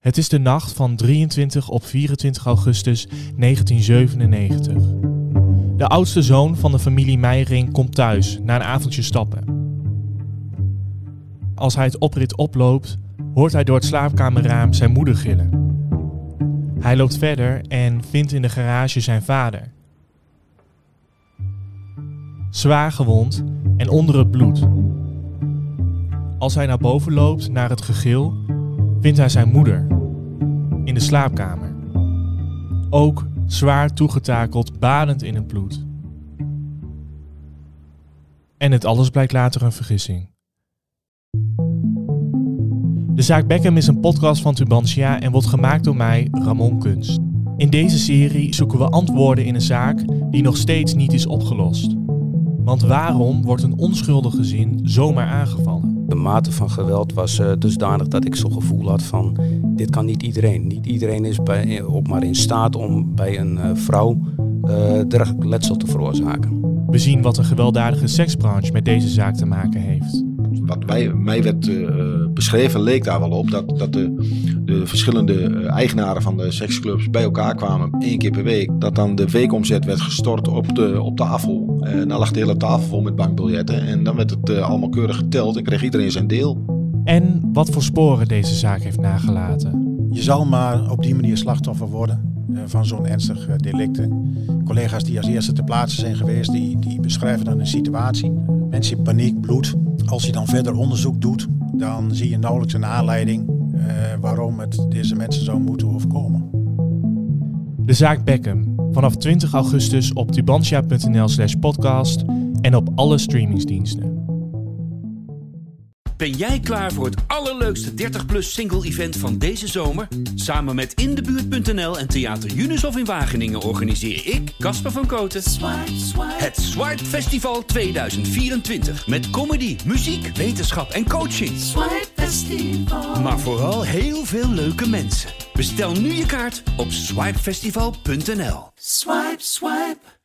Het is de nacht van 23 op 24 augustus 1997. De oudste zoon van de familie Meijering komt thuis na een avondje stappen. Als hij het oprit oploopt, hoort hij door het slaapkamerraam zijn moeder gillen. Hij loopt verder en vindt in de garage zijn vader. Zwaar gewond en onder het bloed. Als hij naar boven loopt naar het gegil, vindt hij zijn moeder in de slaapkamer. Ook zwaar toegetakeld, badend in het bloed. En het alles blijkt later een vergissing. De zaak Beckham is een podcast van Tubantia en wordt gemaakt door mij, Ramon Kunst. In deze serie zoeken we antwoorden in een zaak die nog steeds niet is opgelost. Want waarom wordt een onschuldig gezin zomaar aangevallen? De mate van geweld was uh, dusdanig dat ik zo'n gevoel had van dit kan niet iedereen. Niet iedereen is bij, op maar in staat om bij een uh, vrouw uh, dergelijk letsel te veroorzaken. We zien wat een gewelddadige seksbranche met deze zaak te maken heeft. Wat wij, mij werd uh, beschreven leek daar wel op dat, dat de, de verschillende eigenaren van de seksclubs bij elkaar kwamen één keer per week. Dat dan de weekomzet werd gestort op, de, op tafel. En dan lag de hele tafel vol met bankbiljetten. En dan werd het allemaal keurig geteld en kreeg iedereen zijn deel. En wat voor sporen deze zaak heeft nagelaten. Je zal maar op die manier slachtoffer worden van zo'n ernstig delict. Collega's die als eerste ter plaatse zijn geweest, die, die beschrijven dan een situatie. Mensen in paniek, bloed. Als je dan verder onderzoek doet, dan zie je nauwelijks een aanleiding waarom het deze mensen zou moeten overkomen. De zaak Beckham. Vanaf 20 augustus op tubantia.nl slash podcast en op alle streamingsdiensten. Ben jij klaar voor het allerleukste 30-plus single-event van deze zomer? Samen met Indebuurt.nl en Theater Unisof in Wageningen organiseer ik, Casper van Koten, het Swipe Festival 2024. Met comedy, muziek, wetenschap en coaching. Maar vooral heel veel leuke mensen. Bestel nu je kaart op swipefestival.nl. Swipe, swipe.